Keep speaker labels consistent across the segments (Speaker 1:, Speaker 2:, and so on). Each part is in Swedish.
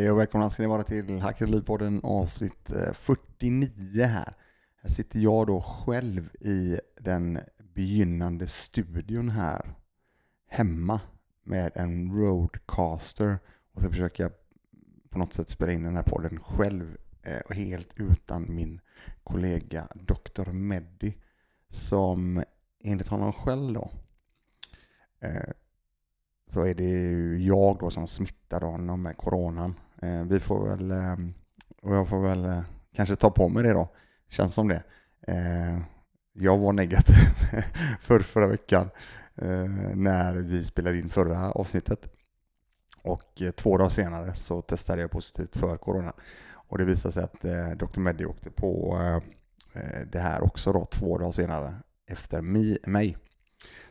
Speaker 1: Hej och välkomna ska ni vara till Hackerlivpodden avsnitt eh, 49 här. Här sitter jag då själv i den begynnande studion här hemma med en Roadcaster och så försöker jag på något sätt spela in den här podden själv eh, och helt utan min kollega Dr. Meddy som enligt honom själv då så är det ju jag då som smittade honom med coronan. Eh, vi får väl, eh, och jag får väl eh, kanske ta på mig det då, känns som det. Jag var negativ för förra veckan när vi spelade in förra avsnittet. Och två dagar senare så testade jag positivt för corona. Och det visade sig att Dr. Meddy åkte på det här också då två dagar senare efter mig.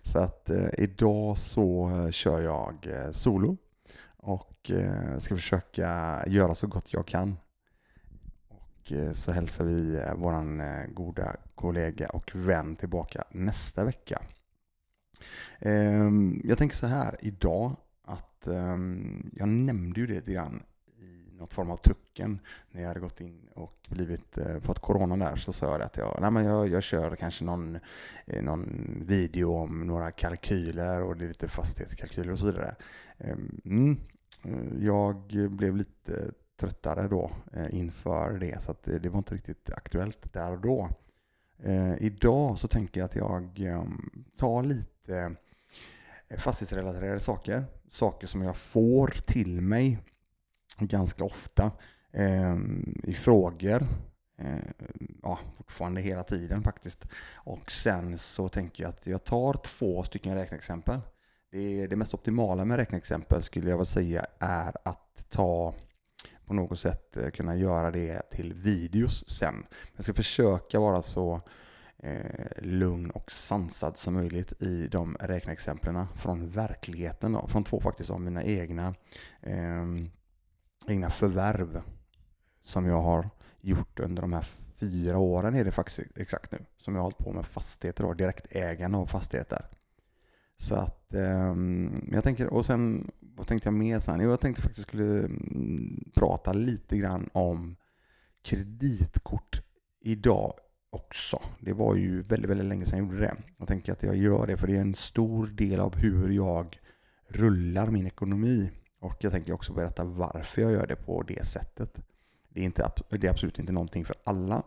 Speaker 1: Så att idag så kör jag solo och eh, ska försöka göra så gott jag kan. Och eh, så hälsar vi eh, vår eh, goda kollega och vän tillbaka nästa vecka. Ehm, jag tänker så här idag att ehm, jag nämnde ju det lite grann i något form av tucken när jag hade gått in och blivit, fått corona där så sa jag att jag, nej men jag, jag kör kanske någon, någon video om några kalkyler och det är lite fastighetskalkyler och så vidare. Ehm, mm, Eh, jag blev lite tröttare då eh, inför det så att eh, det var inte riktigt aktuellt där och då. Idag så tänker jag att jag ehm, tar lite fastighetsrelaterade saker, saker som jag får till mig ganska ofta ehm, i frågor. Ja, fortfarande hela tiden faktiskt. Och sen så tänker jag att jag tar två stycken räkneexempel. Det, det mest optimala med räkneexempel skulle jag vilja säga är att ta på något sätt eh, kunna göra det till videos sen. Jag ska försöka vara så eh, lugn och sansad som möjligt i de räkneexemplen från verkligheten. Då, från två faktiskt av mina egna eh, egna förvärv som jag har gjort under de här fyra åren är det faktiskt exakt nu som jag har hållit på med fastigheter och direktägande av fastigheter. Så att um, jag tänker, och sen vad tänkte jag mer sen? Jo, jag tänkte faktiskt skulle um, prata lite grann om kreditkort idag också. Det var ju väldigt, väldigt länge sedan jag gjorde det. Jag tänker att jag gör det för det är en stor del av hur jag rullar min ekonomi. Och jag tänker också berätta varför jag gör det på det sättet. Det är, inte, det är absolut inte någonting för alla.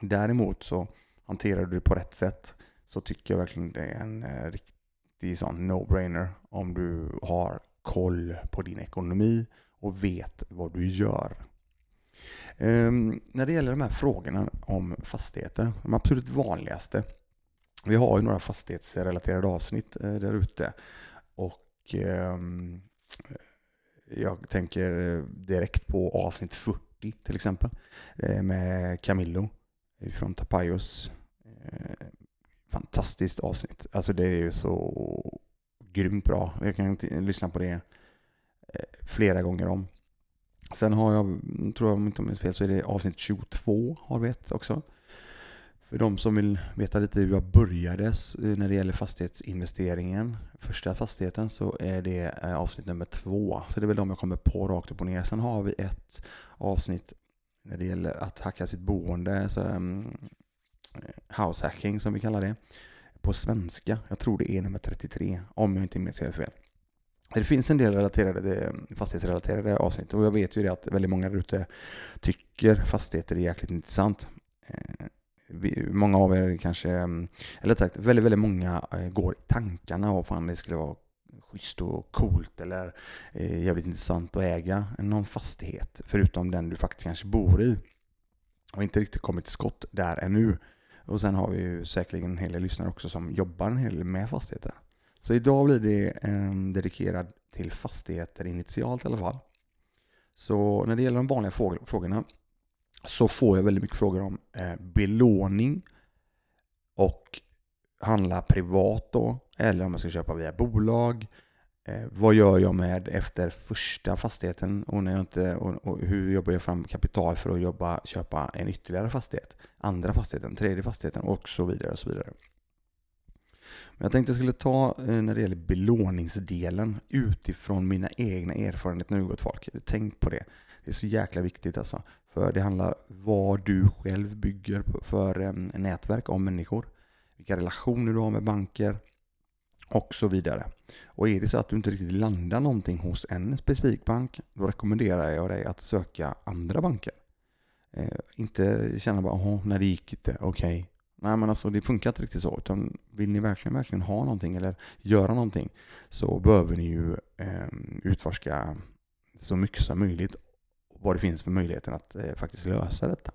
Speaker 1: Däremot så hanterar du det på rätt sätt så tycker jag verkligen det är en eh, riktig riktig sån no-brainer om du har koll på din ekonomi och vet vad du gör. Um, när det gäller de här frågorna om fastigheter, de absolut vanligaste. Vi har ju några fastighetsrelaterade avsnitt eh, där ute. Och um, jag tänker eh, direkt på avsnitt 40 till exempel eh, med Camillo från Tapajos. Eh, fantastiskt avsnitt. Alltså det är ju så grymt bra. Jag kan lyssna på det eh, flera gånger om. Sen har jag, tror jag om inte minns fel, så är det avsnitt 22 har vi ett också. För de som vill veta lite hur jag började eh, när det gäller fastighetsinvesteringen, första fastigheten, så är det eh, avsnitt nummer två. Så det är väl de jag kommer på rakt upp och ner. Sen har vi ett avsnitt när det gäller att hacka sitt boende, så, um, house hacking som vi kallar det, på svenska. Jag tror det är nummer 33, om jag inte minns helt fel. Det finns en del relaterade, fastighetsrelaterade avsnitt och jag vet ju det att väldigt många där ute tycker fastigheter är jäkligt intressant. Eh, många av er kanske, eh, eller sagt, väldigt, väldigt många eh, går i tankarna av fan det skulle vara schysst och coolt eller eh, jävligt intressant att äga någon fastighet förutom den du faktiskt kanske bor i och inte riktigt kommit till skott där ännu. Och sen har vi ju säkerligen en hel del lyssnare också som jobbar en hel del med fastigheter. Så idag blir det eh, dedikerad till fastigheter initialt i alla fall. Så när det gäller de vanliga frågorna så får jag väldigt mycket frågor om eh, belåning och handla privat då, eller om jag ska köpa via bolag. Eh, vad gör jag med efter första fastigheten och, när jag inte, och, och, hur jobbar jag fram kapital för att jobba, köpa en ytterligare fastighet? Andra fastigheten, tredje fastigheten och så vidare. Och så vidare. Men jag tänkte jag skulle ta eh, när det gäller belåningsdelen utifrån mina egna erfarenheter nu gott folk. Tänk på det. Det är så jäkla viktigt alltså. För det handlar vad du själv bygger för eh, nätverk av människor. Vilka relationer du har med banker och så vidare. Och är det så att du inte riktigt landar någonting hos en specifik bank, då rekommenderar jag dig att söka andra banker. Eh, inte känna bara, åh, när det gick inte, okej. Okay. Nej men alltså det funkar inte riktigt så. Utan vill ni verkligen, verkligen ha någonting eller göra någonting så behöver ni ju eh, utforska så mycket som möjligt vad det finns för möjligheter att eh, faktiskt lösa detta.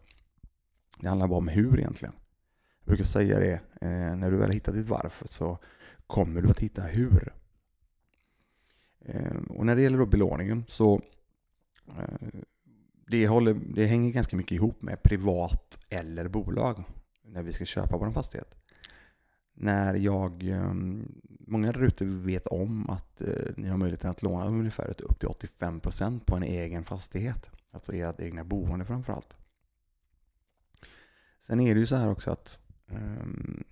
Speaker 1: Det handlar bara om hur egentligen. Jag brukar säga det, eh, när du väl har hittat ditt varför så kommer du att hitta hur. Eh, och när det gäller då belåningen så eh, det, håller, det hänger ganska mycket ihop med privat eller bolag när vi ska köpa vår fastighet. När jag, eh, många där ute vet om att ni har möjlighet att låna ungefär upp till 85% på en egen fastighet. Alltså ert egna boende framförallt. Sen är det ju så här också att ehm,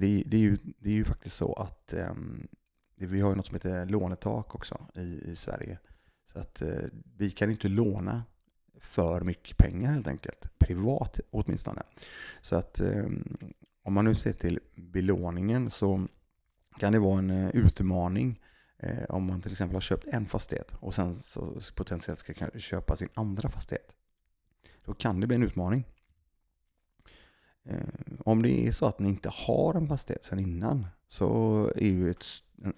Speaker 1: det, det, är ju, det är ju faktiskt så att um, vi har ju något som heter lånetak också i, i Sverige. Så att uh, vi kan inte låna för mycket pengar helt enkelt. Privat åtminstone. Så att um, om man nu ser till belåningen så kan det vara en uh, utmaning eh, om man till exempel har köpt en fastighet och sen så potentiellt ska köpa sin andra fastighet. Då kan det bli en utmaning. Eh, om det är så att ni inte har en fastighet sedan innan så är ju ett,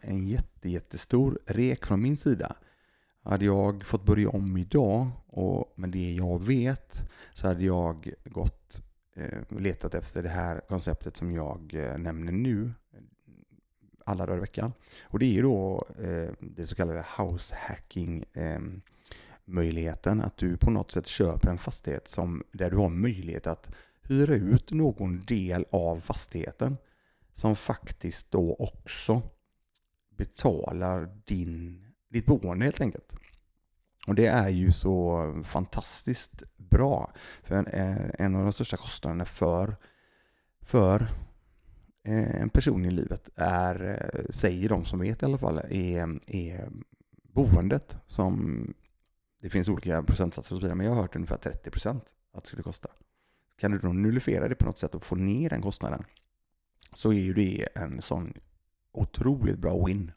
Speaker 1: en jätte, jättestor rek från min sida. Hade jag fått börja om idag och med det jag vet så hade jag gått eh, letat efter det här konceptet som jag eh, nämner nu alla dagar i veckan. Och det är ju då det så kallade house hacking möjligheten att du på något sätt köper en fastighet som, där du har möjlighet att hyra ut någon del av fastigheten som faktiskt då också betalar din, ditt boende helt enkelt. Och det är ju så fantastiskt bra. För en, eh, en av de största kostnaderna för, för eh, en person i livet är, eh, säger de som vet i alla fall, är, är boendet. Som, det finns olika procentsatser och så vidare, men jag har hört ungefär 30 procent att det skulle kosta. Kan du då nullifiera det på något sätt och få ner den kostnaden så är ju det en sån otroligt bra win.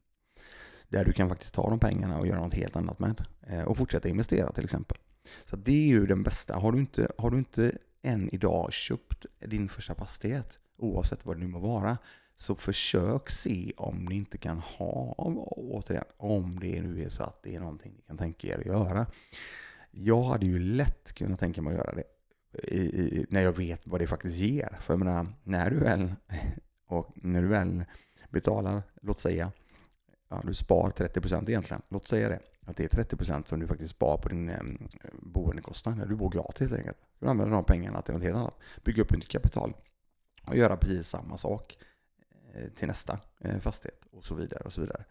Speaker 1: Där du kan faktiskt ta de pengarna och göra något helt annat med. Eh, och fortsätta investera till exempel. Så det är ju den bästa. Har du inte, har du inte än idag köpt din första fastighet oavsett vad det nu må vara. Så försök se om ni inte kan ha, återigen, om det nu är så att det är någonting ni kan tänka er att göra. Jag hade ju lätt kunnat tänka mig att göra det i, i, när jag vet vad det faktiskt ger. För jag menar, när du väl, och när du väl betalar, låt säga, ja, du spar 30% egentligen, låt säga det, att det är 30% som du faktiskt spar på din eh, boendekostnad, när du bor gratis helt enkelt. Du använder de pengarna till något helt annat. Bygga upp ett kapital och göra precis samma sak Eh, till nästa eh, fastighet och så vidare. och så vidare.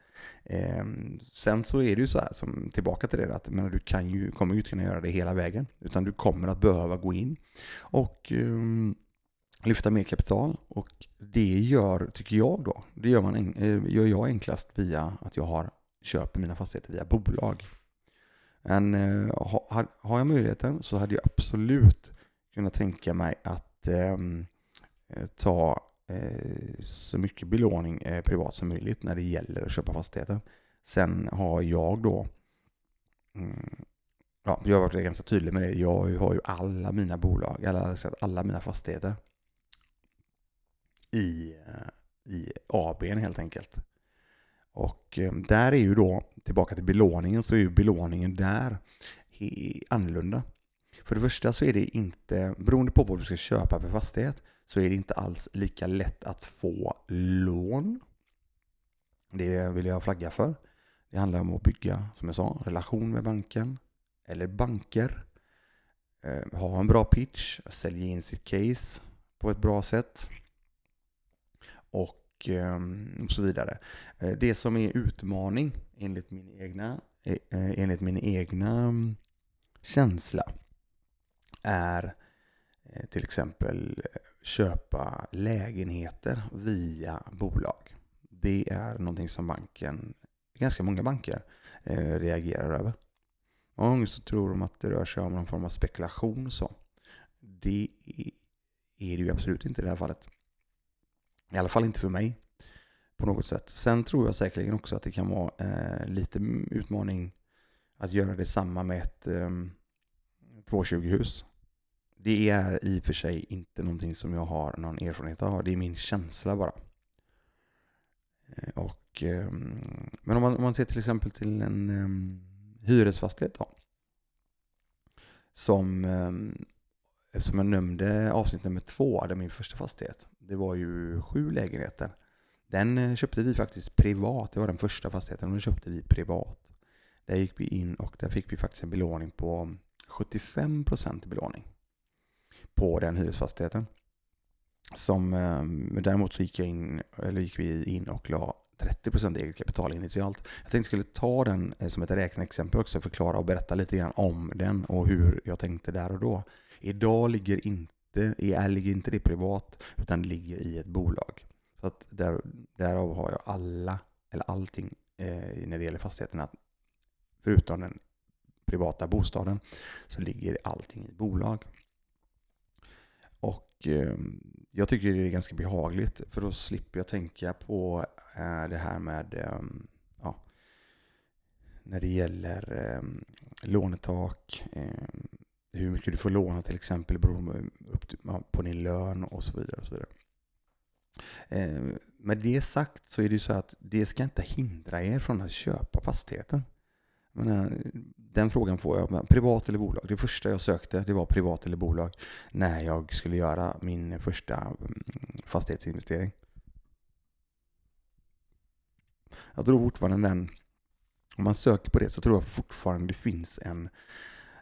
Speaker 1: Ehm, sen så är det ju så här, som, tillbaka till det, att men du kan ju, kommer ju inte kunna göra det hela vägen. Utan du kommer att behöva gå in och ehm, lyfta mer kapital. Och det gör, tycker jag då, det gör, man, eh, gör jag enklast via att jag har, köper mina fastigheter via bolag. Men har, jag möjligheten så hade jag absolut kunnat tänka mig att ehm, Eh, ta Eh, så mycket belåning eh, privat som möjligt när det gäller att köpa fastigheter. Sen har jag då, mm, ja, jag har varit ganska tydlig med det, jag har ju alla mina bolag, alla, alla mina fastigheter i, eh, i ABn helt enkelt. Och där är ju då, tillbaka till belåningen, så är ju belåningen där annorlunda. För det första så är det inte, beroende på vad du ska köpa för fastighet, så är det inte alls lika lätt att få lån. Det vill jag flagga för. Det handlar om att bygga, som jag sa, relation med banken eller banker. Eh, ha en bra pitch, sälja in sitt case på ett bra sätt och ehm, så vidare. Eh, det som är utmaning enligt min egna, eh, enligt min egna mm, känsla är Eh, till exempel eh, köpa lägenheter via bolag. Det är någonting som banken, ganska många banker, eh, reagerar över. Många gånger så tror de att det rör sig om någon form av spekulation och så. Det är det ju absolut inte i det här fallet. I alla fall inte för mig på något sätt. Sen tror jag säkerligen också att det kan vara eh, lite utmaning att göra detsamma med ett eh, 220-hus. Det är i och för sig inte någonting som jag har någon erfarenhet av. Det är min känsla bara. Eh, och, ehm, men om man, om man ser till exempel till en um, hyresfastighet då. Som, ehm, um, eftersom jag nämnde avsnitt nummer två, det min första fastighet. Det var ju sju lägenheter. Den eh, köpte vi faktiskt privat. Det var den första fastigheten den köpte vi privat. Där gick vi in och där fick vi faktiskt en belåning på 75% belåning på den hyresfastigheten. Som, eh, däremot så gick, jag in, eller gick vi in och la 30% eget kapital initialt. Jag tänkte jag skulle ta den eh, som ett räkneexempel också, förklara och berätta lite grann om den och hur jag tänkte där och då. Idag ligger inte, ligger inte det privat, utan det ligger i ett bolag. Så att där, därav har jag alla, eller allting eh, när det gäller fastigheterna, förutom den privata bostaden, så ligger allting i bolag. Och eh, jag tycker det är ganska behagligt, för då slipper jag tänka på eh, det här med, eh, ja, när det gäller ehm, lånetak, ehm, hur mycket du får låna till exempel beror på din lön och så vidare. Och så vidare. Ehm, med det sagt så är det ju så att det ska inte hindra er från att köpa fastigheten. Menar, eh, den frågan får jag. Privat eller bolag? Det första jag sökte det var privat eller bolag när jag skulle göra min första mm, fastighetsinvestering. Jag tror fortfarande den, om man söker på det så tror jag fortfarande det finns en,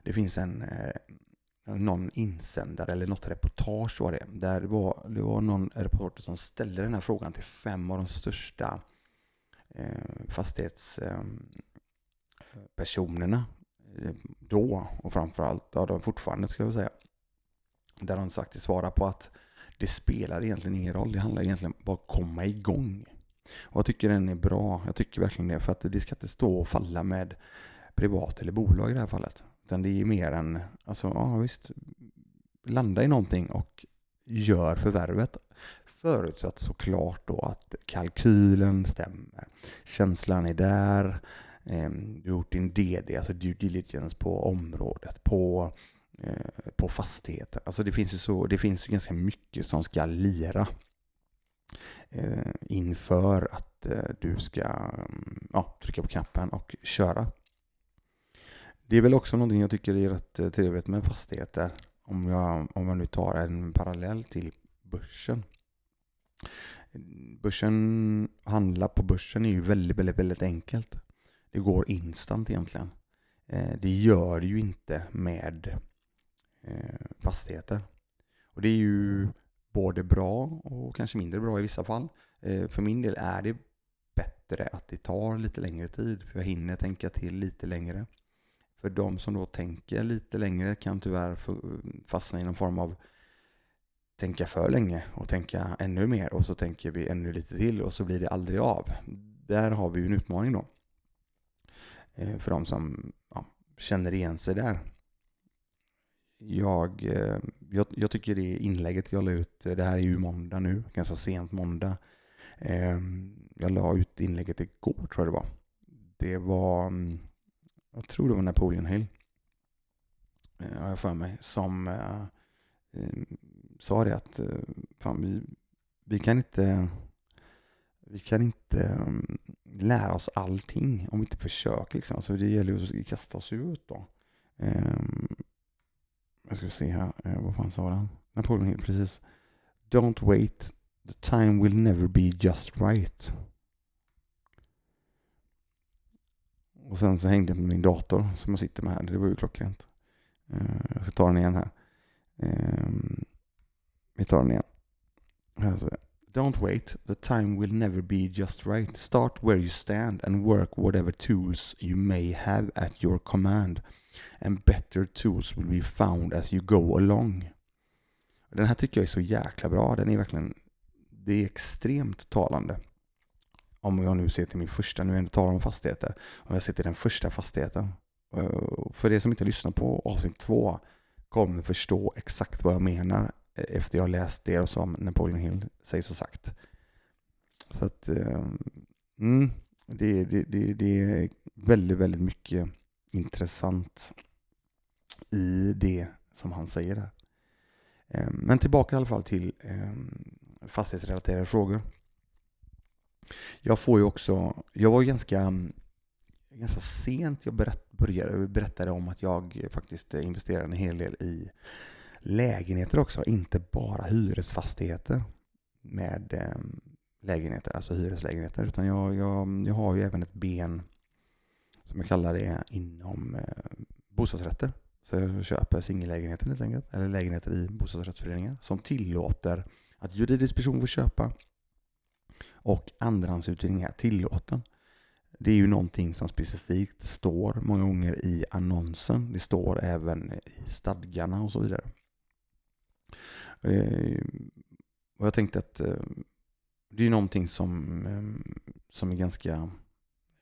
Speaker 1: det finns en eh, någon insändare eller något reportage var det. Där det var, det var någon reporter som ställde den här frågan till fem av de största eh, fastighets... eh, personerna eh, då och framförallt, ja de fortfarande ska jag säga. Där de faktiskt svarar på att det spelar egentligen ingen roll, det handlar egentligen bara om att komma igång. Och jag tycker den är bra, jag tycker verkligen det, för att det ska inte stå och falla med privat eller bolag i det här fallet. Utan det är mer en, alltså ja visst, landa i någonting och gör förvärvet. Förutsatt såklart då att kalkylen stämmer. Känslan är där. Ehm, du har gjort din DD, alltså due diligence på området, på, eh, på fastigheten. Alltså det finns ju så, det finns ju ganska mycket som ska lira eh, inför att eh, du ska mm, ja, trycka på knappen och köra. Det är väl också någonting jag tycker är rätt eh, trevligt med fastigheter. Om jag, om jag nu tar en parallell till börsen. Börsen, handla på börsen är ju väldigt, väldigt, väldigt enkelt. Det går instant egentligen. Eh, det gör det ju inte med eh, fastigheter. Och det är ju både bra och kanske mindre bra i vissa fall. Eh, för min del är det bättre att det tar lite längre tid, för jag hinner tänka till lite längre. För de som då tänker lite längre kan tyvärr eh, fastna i någon form av tänka för länge och tänka ännu mer och så tänker vi ännu lite till och så blir det aldrig av. Där har vi ju en utmaning då. Eh, för de som ja, känner igen sig där. Jag, eh, jag, jag, tycker det inlägget jag la ut, eh, det här är ju måndag nu, ganska sent måndag. Ehm, jag la ut inlägget igår tror jag det var. Det var mm, jag tror det var Napoleon Hill, har jag för mig, som sa det att fan, vi, vi kan inte vi kan inte um, lära oss allting om vi inte försöker. Liksom. Alltså, det gäller ju att kasta oss ut då. Um, jag ska se här, uh, vad fan sa den? Napoleon Hill, precis. Don't wait, the time will never be just right. Och sen så hängde jag med min dator som jag sitter med här. Det var ju klockrent. Uh, jag ska ta den igen här. Um, vi tar den igen. Här så. Don't wait. The time will never be just right. Start where you stand and work whatever tools you may have at your command. And better tools will be found as you go along. Den här tycker jag är så jäkla bra. Den är verkligen, det är extremt talande. Om jag nu ser till min första, nu är det talar om fastigheter, om jag ser till den första fastigheten. Eh, för det som inte lyssnar på avsnitt två kommer förstå exakt vad jag menar efter jag läst det som Napoleon Hill sägs och sagt. Så att, eh, mm, det, det, det, det är väldigt, väldigt mycket intressant i det som han säger där. Eh, men tillbaka i alla fall till eh, fastighetsrelaterade frågor. Jag får ju också, jag var ganska, ganska sent jag berätt, började, berättade om att jag faktiskt investerade en hel del i lägenheter också, inte bara hyresfastigheter med ehm, lägenheter, alltså hyreslägenheter, utan jag, jag, jag har ju även ett ben som jag kallar det inom eh, bostadsrätter. Så jag köper singellägenheter helt enkelt, eller lägenheter i bostadsrättsföreningar som tillåter att juridisk person får köpa och andrahandsuthyrning är tillåten. Det är ju någonting som specifikt står många gånger i annonsen. Det står även i stadgarna och så vidare. Och jag tänkte att eh, det är någonting som, ehm, som är ganska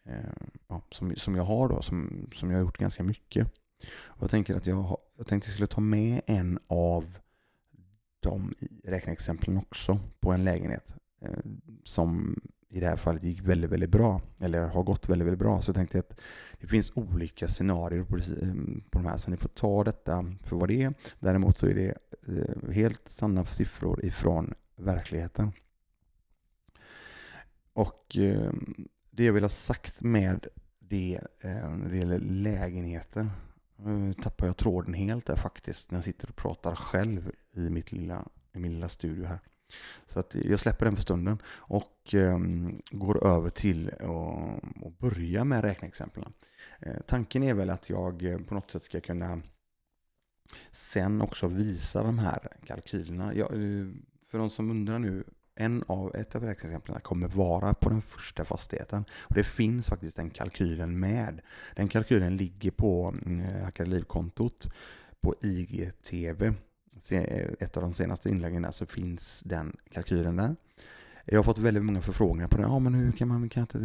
Speaker 1: eh, ja, som, som jag har då, som, som jag har gjort ganska mycket. Och jag tänker att jag, jag tänkte jag skulle ta med en av de räkneexemplen också på en lägenhet eh, som i det här fallet gick väldigt, väldigt bra. Eller har gått väldigt, väldigt bra. Så jag tänkte att det finns olika scenarier på, eh, på de här. Så ni får ta detta för vad det är. Däremot så är det eh, helt sanna siffror ifrån verkligheten. Och eh, det jag vill ha sagt med det när det gäller lägenheter nu tappar jag tråden helt där faktiskt när jag sitter och pratar själv i, mitt lilla, i min lilla studio här. Så att jag släpper den för stunden och ehm, går över till att börja med räkneexemplen. Eh, tanken är väl att jag eh, på något sätt ska kunna sen också visa de här kalkylerna. Jag, eh, för de som undrar nu, en av, ett av räkneexemplen kommer vara på den första fastigheten. Och det finns faktiskt den kalkylen med. Den kalkylen ligger på mm, eh, Hackade Liv-kontot på IGTV ett av de senaste inläggen så finns den kalkylen där. Jag har fått väldigt många förfrågningar på det. Ja, men hur kan man, kan jag,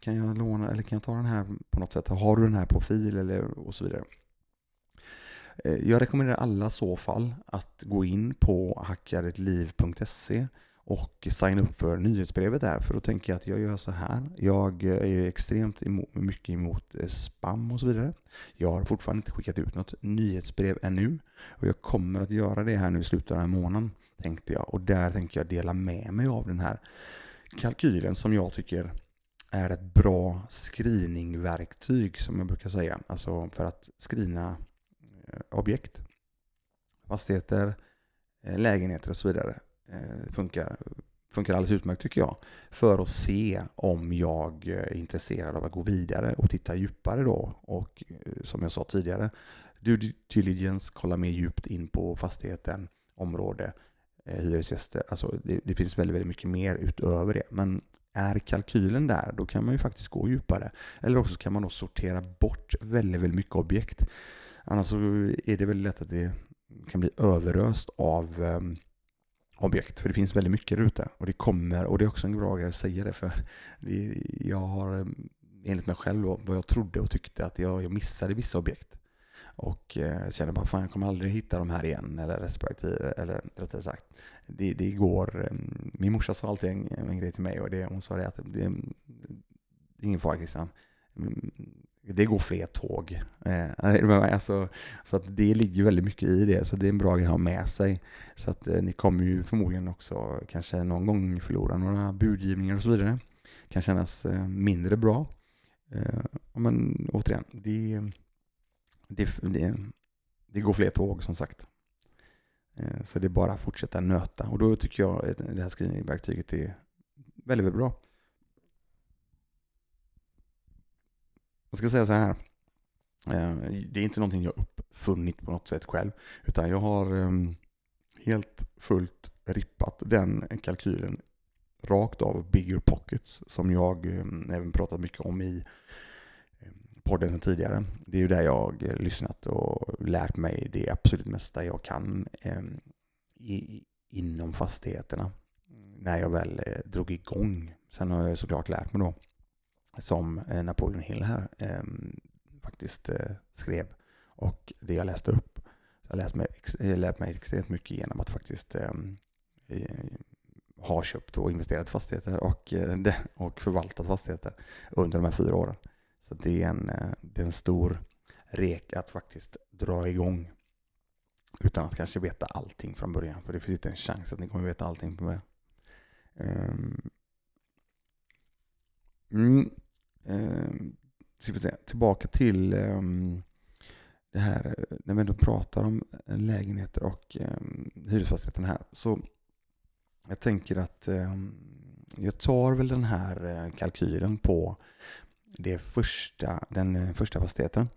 Speaker 1: kan jag låna eller kan jag ta den här på något sätt? Har du den här på fil eller och så vidare? Eh, jag rekommenderar alla så fall att gå in på hackaretliv.se och signa upp för nyhetsbrevet där. För då tänker jag att jag gör så här. Jag är extremt emot, mycket emot eh, spam och så vidare. Jag har fortfarande inte skickat ut något nyhetsbrev ännu. Och jag kommer att göra det här nu i slutet av den här månaden, tänkte jag. Och där tänker jag dela med mig av den här kalkylen som jag tycker är ett bra screeningverktyg, som jag brukar säga. Alltså för att screena eh, objekt, fastigheter, eh, lägenheter och så vidare Eh, funkar, funkar alldeles utmärkt tycker jag. För att se om jag eh, är intresserad av att gå vidare och titta djupare då. Och eh, som jag sa tidigare, due diligence, kolla mer djupt in på fastigheten, område, hyresgäster. Alltså det, det finns väldigt, väldigt mycket mer utöver det. Men är kalkylen där, då kan man ju faktiskt gå djupare. Eller också kan man då sortera bort väldigt, väldigt mycket objekt. Annars så är det väldigt lätt att det kan bli överöst av ehm, objekt. För det finns väldigt mycket där ute. Och det kommer, och det är också en bra grej att säga det för jag har enligt mig själv vad jag trodde och tyckte att jag, jag missade vissa objekt. Och eh, kände bara fan jag kommer aldrig hitta de här igen. Eller respektive, eller rättare sagt. Det, det går, eh, min morsa sa alltid en, en grej till mig och det, hon sa det att det, det är ingen fara Christian det går fler tåg. Eh, alltså, så att det ligger väldigt mycket i det, så det är en bra grej att ha med sig. Så att eh, ni kommer ju förmodligen också kanske någon gång förlora några budgivningar och så vidare. Det Kan kännas eh, mindre bra. Men återigen, det, det, det, det går fler tåg som sagt. Så det är bara att fortsätta nöta. Och då tycker jag det här screeningverktyget är väldigt, väldigt bra. Jag ska säga så här. Eh, det är inte någonting jag uppfunnit på något sätt själv. Utan jag har ehm, helt fullt rippat den kalkylen rakt av Bigger Pockets som jag ehm, även pratat mycket om i ehm, podden sedan tidigare. Det är ju där jag eh, lyssnat och lärt mig det absolut mesta jag kan inom fastigheterna när jag väl eh, drog igång. Sen har jag såklart lärt mig då, som eh, Napoleon Hill här eh, faktiskt eh, skrev och det jag läste upp. Jag har lärt mig, eh, lärt mig extremt mycket genom att faktiskt ehm, eh, ha köpt och investerat fastigheter och, eh, och förvaltat fastigheter under de här fyra åren. Så det är en, eh, det är en stor rek att faktiskt dra igång utan att kanske veta allting från början. För det finns inte en chans att ni kommer veta allting från början. Um, mm, Ehm, um, säga, tillbaka till eh, det här när vi ändå pratar om eh, lägenheter och eh, hyresfastigheter här. Så jag tänker att eh, jag tar väl den här eh, kalkylen på det första, den eh, första fastigheten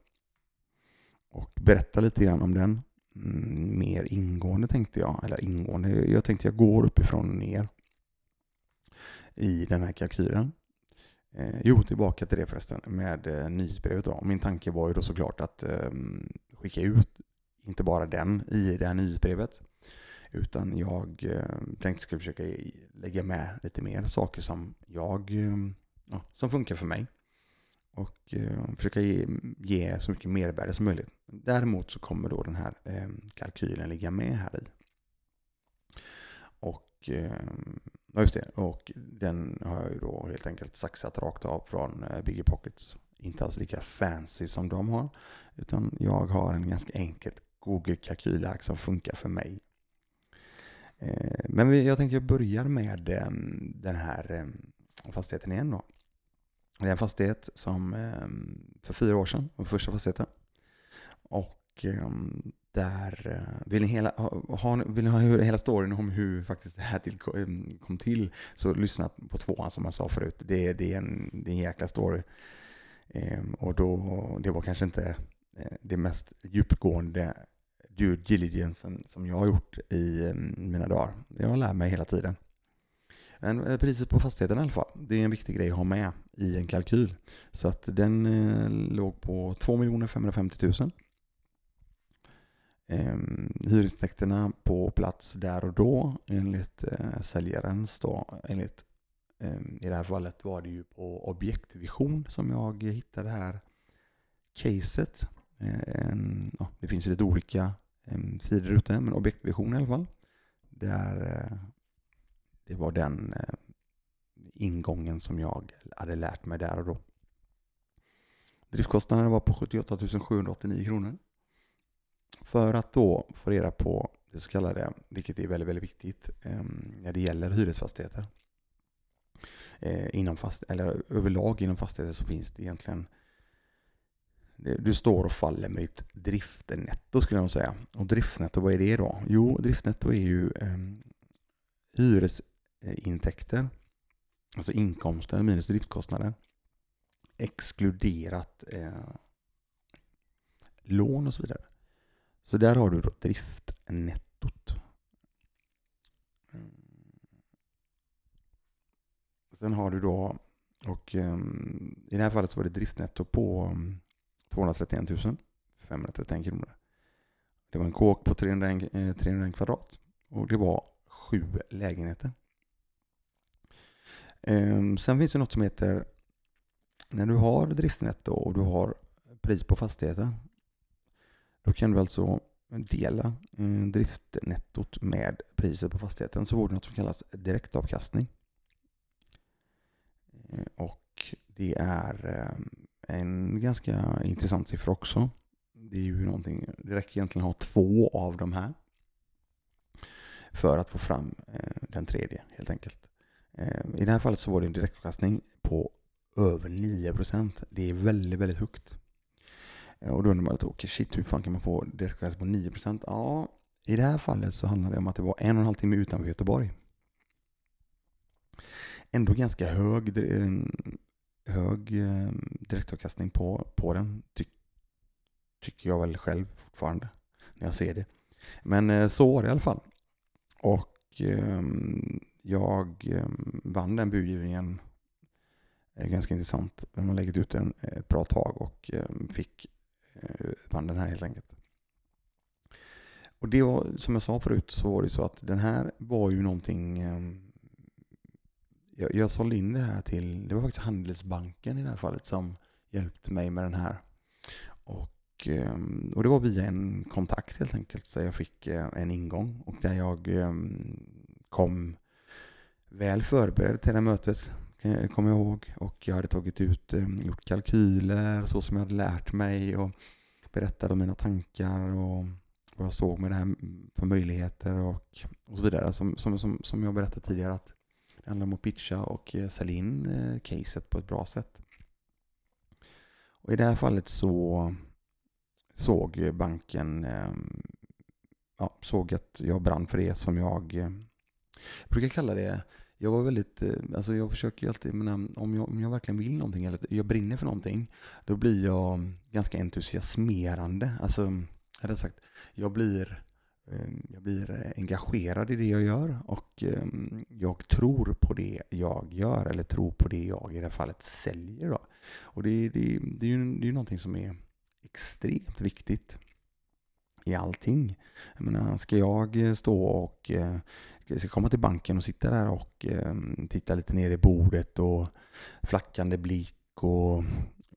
Speaker 1: och berättar lite grann om den. Mm, mer ingående tänkte jag, eller ingående, jag tänkte jag går uppifrån och ner i den här kalkylen. Eh, jo, tillbaka till det förresten med eh, nyhetsbrevet då. Min tanke var ju då såklart att eh, skicka ut inte bara den i det här nyhetsbrevet utan jag eh, tänkte skulle försöka lägga med lite mer saker som jag eh, ja, som funkar för mig och eh, försöka ge, ge, så mycket mervärde som möjligt. Däremot så kommer då den här eh, kalkylen ligga med här i. Och, eh, ja just det, och den har jag ju då helt enkelt saxat rakt av från eh, Biggie Bigger Pockets. Inte alls lika fancy som de har, utan jag har en ganska enkel Google-kalkylark som funkar för mig. Eh, men jag tänker börja med eh, den här fastigheten igen då. Det är en fastighet som för fyra år sedan den första fastigheten. Och där eh, vill ni, hela, ha, vill ni ha hela storyn om hur faktiskt det här till, eh, kom till så lyssna på tvåan som jag sa förut. Det, det, är, en, det är en jäkla story. Ehm, och då, det var kanske inte eh, det mest djupgående due diligence som jag har gjort i ehm, mina dagar. Jag lär mig hela tiden. Men priset på fastigheten i alla fall, det är en viktig grej att ha med i en kalkyl. Så att den låg på 2 550 000. Eh, hyresintäkterna på plats där och då enligt eh, säljarens då, enligt eh, i det här fallet var det ju på objektvision som jag hittade det här caset. Eh, en, ja, det finns lite olika eh, sidor ute, men objektvision i alla fall. Där eh, det var den eh, ingången som jag hade lärt mig där och då. Driftkostnaden var på 78 789 kronor. För att då få reda på det så kallade, vilket är väldigt, väldigt viktigt eh, när det gäller hyresfastigheter. Eh, inom fast, eller överlag inom fastigheter så finns det egentligen du står och faller med ditt driftnetto skulle jag säga. Och driftnetto, vad är det då? Jo, driftnetto är ju eh, hyresintäkter, alltså inkomster minus driftkostnader, exkluderat eh, lån och så vidare. Så där har du då driftnettot. Eh, sen har du då, och ehm, i det här fallet så var det driftnetto på ehm, 231 531 kronor. Det var en kåk på 300, 300 eh, kvadrat och det var sju lägenheter. Ehm, sen finns det något som heter när du har driftnetto och du har pris på fastigheten då kan du alltså dela eh, driftnettot med priset på fastigheten så får du något som kallas direktavkastning. Eh, och det är eh, en ganska intressant siffra också. Det är ju någonting, det räcker egentligen att ha två av de här för att få fram den tredje helt enkelt. I det här fallet så var det en direktavkastning på över 9% Det är väldigt, väldigt högt. Eh, och då undrar man lite, okay, shit, hur fan kan man få direktavkastning på 9% Ja, i det här fallet så handlar det om att det var en och en halv timme utanför Göteborg. Ändå ganska hög, eh, hög eh, direktavkastning på, på den, ty, tycker jag väl själv fortfarande när jag ser det. Men så var det i alla fall. Och ehm, jag ehm, vann den budgivningen ganska intressant. De har legat ut den ett bra tag och ehm, fick Eh, banden den här helt enkelt. och det var, som jag sa förut, så var det så att den här var ju någonting ehm, jag, jag sålde in det här till, det var faktiskt Handelsbanken i det här fallet som hjälpte mig med den här. Och, ehm, och det var via en kontakt helt enkelt, så jag fick eh, en ingång och där jag ehm, kom väl förberedd till det här mötet, Eh, kommer jag ihåg. Och jag hade tagit ut, eh, gjort kalkyler så som jag hade lärt mig och berättade om mina tankar och vad jag såg med det här för möjligheter och, och så vidare. Som, som, som, som jag berättade tidigare att det handlar om att pitcha och eh, sälja in caset på ett bra sätt. Och I det här fallet så såg banken ehm, ja, såg att jag brann för det som jag, jag brukar kalla det jag var väldigt, eh, alltså jag försöker ju alltid, men eh, om jag, om jag verkligen vill någonting eller jag brinner för någonting, då blir jag mm, ganska entusiasmerande. Alltså, jag sagt, jag blir eh, jag blir engagerad i det jag gör och jag tror på det jag gör eller tror på det jag i det här fallet säljer. Då. Och det, det, det är ju det är någonting som är extremt viktigt i allting. Jag menar, ska jag stå och ska komma till banken och sitta där och eh, titta lite ner i bordet och flackande blick och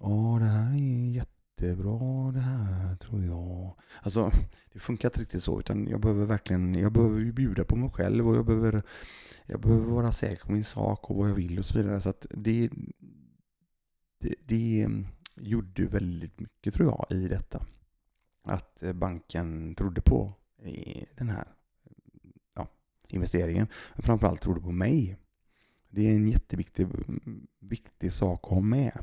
Speaker 1: ja, det här är jättebra det här tror jag. Alltså, det funkar inte riktigt så utan jag behöver verkligen, jag behöver ju bjuda på mig själv och jag behöver, jag behöver vara säker på min sak och vad jag vill och så vidare. Så att det, det, det ehm, gjorde väldigt mycket tror jag i detta. Att eh, banken trodde på eh, den här investeringen. Men framförallt trodde på mig. Det är en jätteviktig viktig sak att ha med.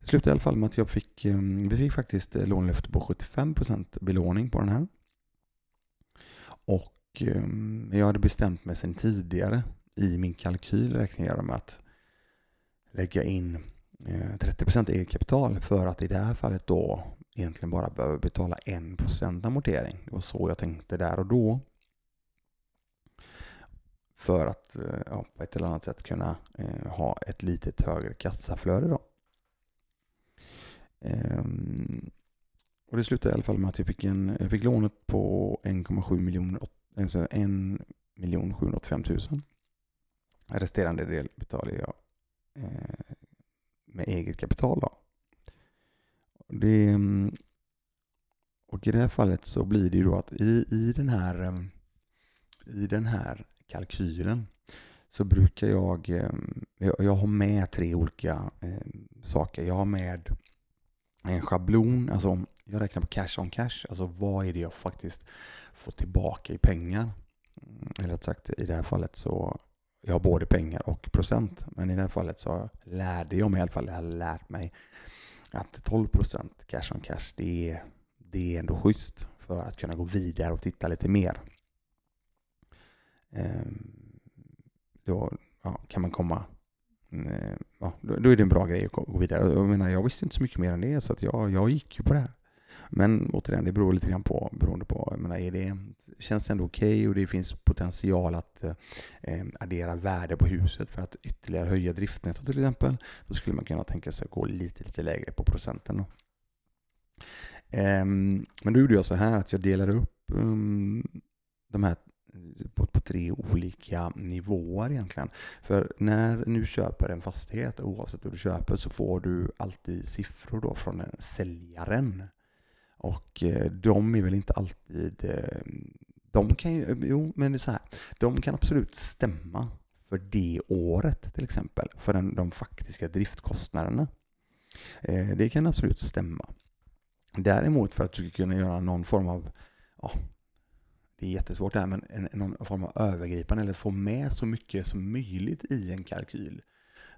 Speaker 1: Det slutade i alla fall med att jag fick, ehm, vi fick faktiskt eh, lånelöfte på 75% belåning på den här. Och ehm, jag hade bestämt mig sedan tidigare i min kalkyl räknade jag med att lägga in 30% eget kapital för att i det här fallet då egentligen bara behöva betala 1% amortering. Det var så jag tänkte där och då. För att eh, ja, på ett eller annat sätt kunna eh, ha ett litet högre kassaflöde då. Ehm, och det slutade i alla fall med att jag fick, en, jag fick lånet på 1,7 miljoner, alltså eh, 1 miljon 785 000. Resterande del betalade jag eh, med eget kapital. Då. Det, ehm, och i det här fallet så blir det ju då att i, i, den, här, ehm, i den här kalkylen så brukar jag, eh, jag, jag har med tre olika eh, saker. Jag har med en schablon, alltså jag räknar på cash on cash, alltså vad är det jag faktiskt får tillbaka i pengar? Eller rätt sagt, i det här fallet så jag har både pengar och procent. Men i det här fallet så lärde jag mig i alla fall, jag har lärt mig att 12 procent cash on cash, det är, det är ändå schysst för att kunna gå vidare och titta lite mer. Ehm, då ja, kan man komma mm, eh, ja, då är det en bra grej att gå vidare. Jag, menar, jag visste inte så mycket mer än det, så att jag, jag gick ju på det här. Men återigen, det beror lite grann på, beroende på, jag menar, är det, känns det ändå okej okay och det finns potential att eh, ehm, addera värde på huset för att ytterligare höja driftnätet till exempel, då skulle man kunna tänka sig att gå lite, lite lägre på procenten. Då. Eh, men då gjorde jag så här att jag delade upp um, de här på, på, tre olika nivåer egentligen. För när du köper en fastighet, oavsett vad du köper, så får du alltid siffror då från säljaren. Och eh, de är väl inte alltid... Eh, de kan ju, jo, men det är så här. De kan absolut stämma för det året till exempel, för den, de faktiska driftkostnaderna. Eh, det kan absolut stämma. Däremot för att du ska kunna göra någon form av ja, det är jättesvårt det här, men en, någon form av övergripande eller få med så mycket som möjligt i en kalkyl.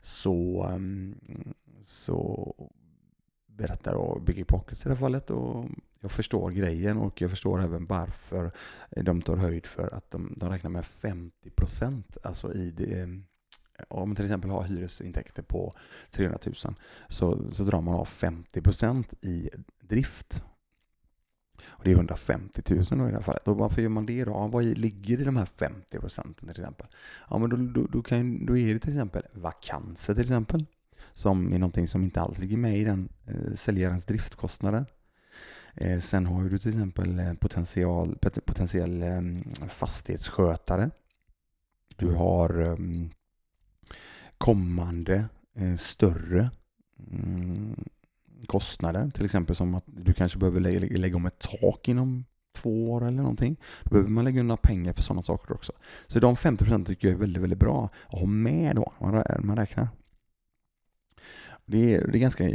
Speaker 1: Så, ehm, så berättar då Biggie Pockets i det här fallet och jag förstår grejen och jag förstår även varför de tar höjd för att de, de räknar med 50 procent. Alltså i det, ehm, om man till exempel har hyresintäkter på 300 000 så, så drar man av 50 procent i drift och det är 150 000 då i det här fallet. Och varför gör man det då? vad ligger i de här 50 procenten till exempel? Ja, men då, då, då, kan, då är det till exempel vakanser till exempel. Som är någonting som inte alls ligger med i den eh, säljarens driftkostnader. Eh, sen har du till exempel potential, potentiell ehm, fastighetsskötare. Du har ehm, kommande eh, större mm, kostnader, till exempel som att du kanske behöver lägga om ett tak inom två år eller någonting. Då behöver man lägga undan pengar för sådana saker också. Så de 50 procenten tycker jag är väldigt, väldigt bra att ha med då, när man räknar. Det är, det är ganska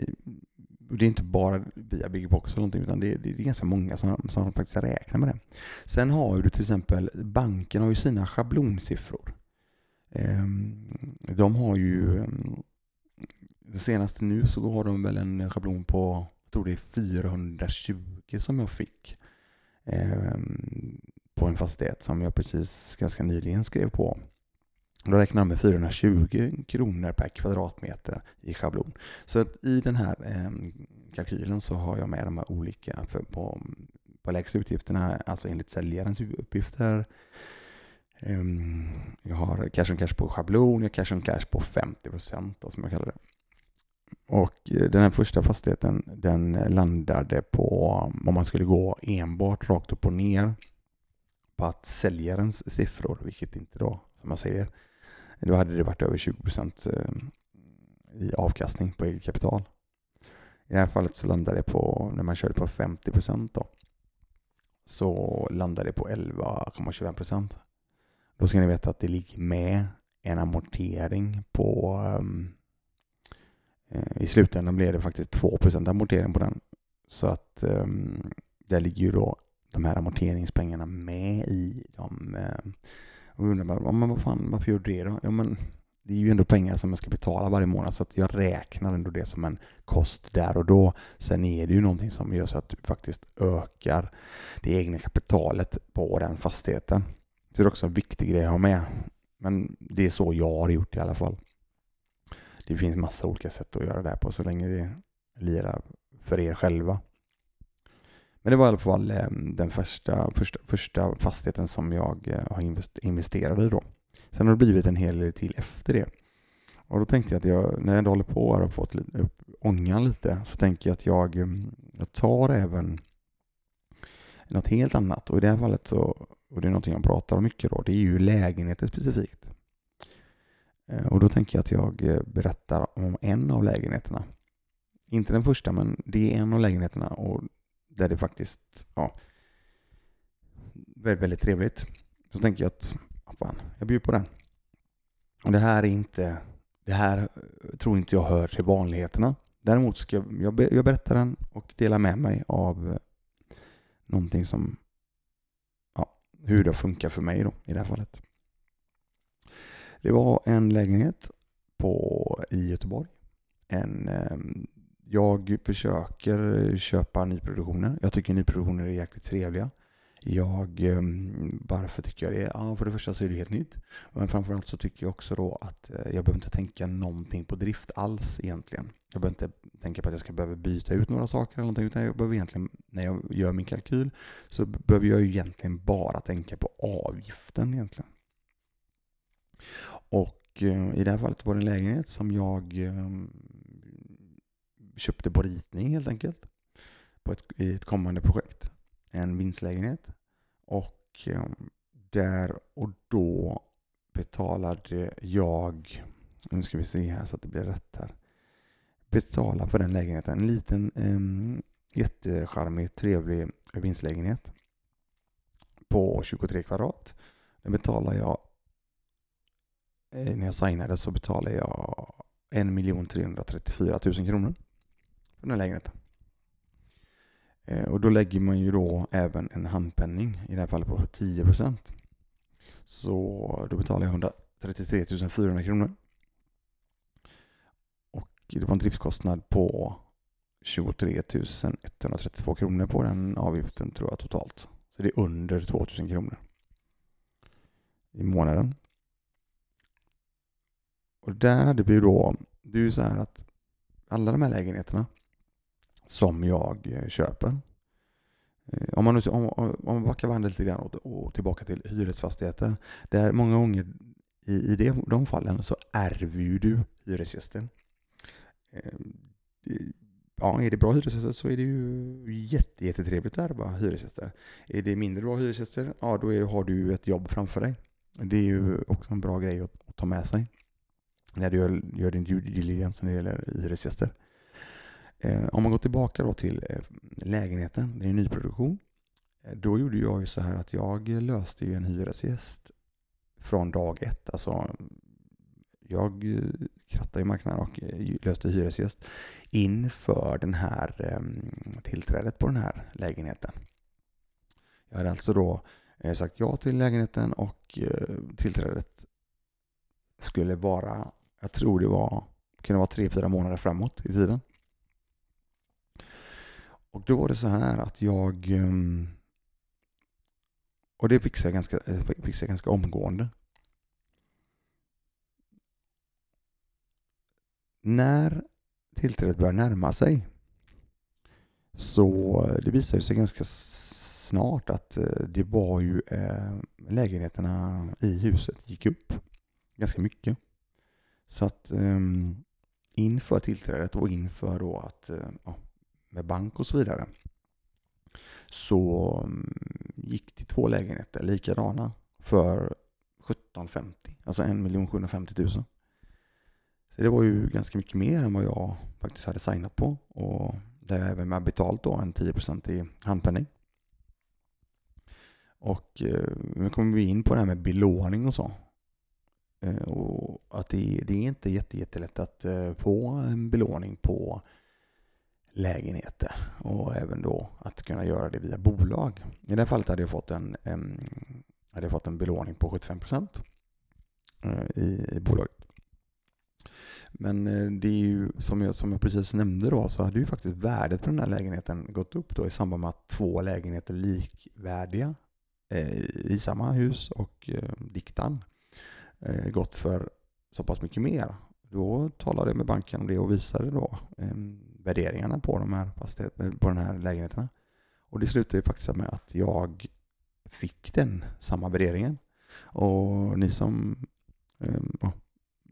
Speaker 1: det är inte bara via Big Box eller någonting, utan det är, det är ganska många som, som faktiskt räknar med det. Sen har du till exempel, banken har ju sina schablonsiffror. Ehm, de har ju, ehm, det senaste nu så har de väl en schablon på, jag tror det är 420 som jag fick ehm, på en fastighet som jag precis ganska nyligen skrev på. Då räknar de med 420 kronor per kvadratmeter i schablon. Så att i den här eh, kalkylen så har jag med de här olika för på, på lägsta utgifterna, alltså enligt säljarens uppgifter. Eh, jag har cash on cash på schablon, jag har cash on cash på 50 procent som jag kallar det. Och eh, den här första fastigheten den landade på, om man skulle gå enbart rakt upp och ner, på att säljarens siffror, vilket inte då, som jag säger, då hade det varit över 20 procent eh, i avkastning på eget kapital. I det här fallet så landade det på, när man körde på 50 procent då, så landade det på 11,25 procent. Då ska ni veta att det ligger med en amortering på um, Eh, i slutändan blev det faktiskt 2 procent amortering på den. Så att um, där ligger ju då de här amorteringspengarna med i de eh, uh, och undrar man, men vad fan, varför gör du det då? Ja, men det är ju ändå pengar som jag ska betala varje månad så att jag räknar ändå det som en kost där och då. Sen är det ju någonting som gör så att du faktiskt ökar det egna kapitalet på den fastigheten. Så det är också en viktig grej att ha med. Men det är så jag har gjort i alla fall. Det finns massa olika sätt att göra det här på så länge det lirar för er själva. Men det var i alla fall eh, den första, första, första fastigheten som jag eh, har investerat i då. Sen har det blivit en hel del till efter det. Och då tänkte jag att jag, när jag ändå håller på och har fått upp ångan lite, så tänker jag att jag, eh, jag tar även något helt annat. Och i det här fallet så, och det är någonting jag pratar om mycket då, det är ju lägenheter specifikt. Eh, och då tänker jag att jag eh, berättar om en av lägenheterna. Inte den första, men det är en av lägenheterna och där det faktiskt, ja, väldigt, väldigt trevligt. Så tänker jag att, fan, jag bjuder på den. Och det här är inte, det här eh, tror inte jag hör till vanligheterna. Däremot ska jag, jag, jag berättar den och delar med mig av någonting som, ja, hur det funkar för mig då i det här fallet. Det var en lägenhet på, i Göteborg. En ehm, jag försöker köpa nyproduktioner. Jag tycker nyproduktioner är jäkligt trevliga. Jag, ehm, varför tycker jag det? Ja, för det första så är det helt nytt. Men framförallt så tycker jag också då att eh, jag behöver inte tänka någonting på drift alls egentligen. Jag behöver inte tänka på att jag ska behöva byta ut några saker eller någonting, utan jag behöver egentligen, när jag gör min kalkyl, så behöver jag egentligen bara tänka på avgiften egentligen. Och eh, i det här fallet var det en lägenhet som jag eh, köpte på ritning helt enkelt. På ett, I ett kommande projekt. En vinstlägenhet. Och eh, där och då betalade jag, nu ska vi se här så att det blir rätt här. Betala för den lägenheten. En liten um, jättecharmig, trevlig vinstlägenhet. På 23 kvadrat. Den betalar jag, Eh, när jag signade så betalade jag 1 334 000 kronor för den här lägenheten. Eh, och då lägger man ju då även en handpenning, i det här fallet på 10 procent. Så då betalar jag 133 400 kronor. Och det var en driftskostnad på 23 132 kronor på den avgiften tror jag totalt. Så det är under 2000 kronor i månaden. Och där hade vi då, det är ju så här att alla de här lägenheterna som jag eh, köper. Eh, om man, om, om man backar bandet lite grann och, och tillbaka till hyresfastigheter. Där många gånger i, i det, de fallen så ärver du hyresgästen. Eh, ja, är det bra hyresgäster så är det ju jätte, jättetrevligt att vara hyresgäster. Är det mindre bra hyresgäster, ja då är, har du ett jobb framför dig. Det är ju också en bra grej att, att ta med sig när du gör, gör din due diligence när det gäller hyresgäster. Eh, om man går tillbaka då till eh, lägenheten, det är en nyproduktion. Eh, då gjorde jag ju så här att jag löste ju en hyresgäst från dag ett. Alltså, jag krattade i marknaden och löste hyresgäst inför den här tillträdet på den här lägenheten. Jag hade alltså då sagt ja till lägenheten och tillträdet skulle vara, jag tror det var, kunde vara tre, fyra månader framåt i tiden. Och då var det så här att jag ehm, och det fixade jag ganska, eh, fixade jag ganska omgående. När tillträdet börjar närma sig så eh, det visade sig ganska snart att eh, det var ju lägenheterna i huset gick upp ganska mycket. Så att um, inför tillträdet och inför då att, uh, med bank och så vidare, så um, gick det två lägenheter likadana för 1750, alltså 1 750 000. Så det var ju ganska mycket mer än vad jag faktiskt hade signat på och där jag även med betalt då en 10% i handpenning. Och eh, nu kommer vi in på det här med belåning och så. Eh, och att det, det är inte jätte, jättelätt att eh, få en belåning på lägenheter och även då att kunna göra det via bolag. I det här fallet hade jag fått en, en hade jag fått en belåning på 75 procent eh, i, i bolaget. Men det är ju som jag, som jag precis nämnde då så hade ju faktiskt värdet på den här lägenheten gått upp då i samband med att två lägenheter likvärdiga eh, i samma hus och eh, diktan eh, Eh, gått för så pass mycket mer. Då talade jag med banken om det och visade då eh, värderingarna på de här, eh, på den här lägenheterna. Och det slutade faktiskt med att jag fick den samma värderingen. Och ni som eh,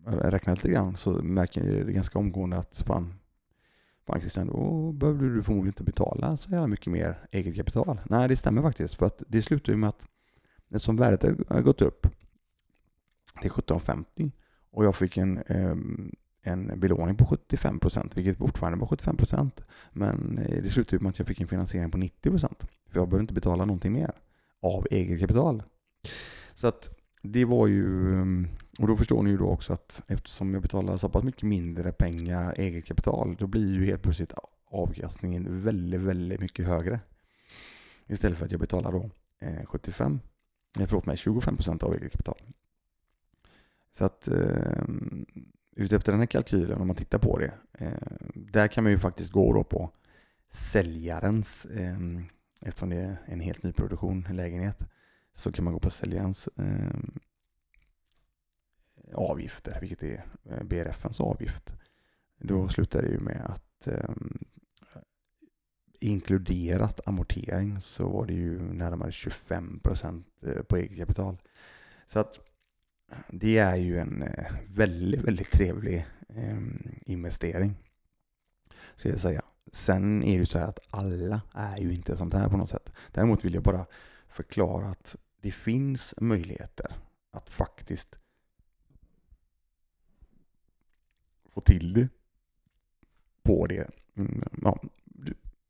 Speaker 1: räknar lite grann så märker ni det ganska omgående att fan, fan Christian, då behövde du förmodligen inte betala så jävla mycket mer eget kapital. Nej, det stämmer faktiskt. För att det slutar ju med att som värdet har gått upp till 17,50 och jag fick en, ehm, en belåning på 75 procent, vilket fortfarande var 75 procent. Men eh, det slutade med att jag fick en finansiering på 90 procent. För jag behövde inte betala någonting mer av eget kapital. Så att det var ju, ehm, och då förstår ni ju då också att eftersom jag betalar så pass mycket mindre pengar eget kapital, då blir ju helt plötsligt avkastningen väldigt, väldigt mycket högre. Istället för att jag betalar då eh, 75, eh, förlåt mig, 25 procent av eget kapital. Så att eh, utefter den här kalkylen, om man tittar på det, eh, där kan man ju faktiskt gå då på säljarens, eh, eftersom det är en helt ny produktion, en lägenhet, så kan man gå på säljarens eh, avgifter, vilket är eh, BRFens avgift. Då slutar det ju med att eh, inkluderat amortering så var det ju närmare 25 procent eh, på eget kapital. Så att det är ju en eh, väldigt, väldigt trevlig ehm, investering. Ska jag säga. Sen är det ju så här att alla är ju inte sånt här på något sätt. Däremot vill jag bara förklara att det finns möjligheter att faktiskt få till det på det. Mm, ja,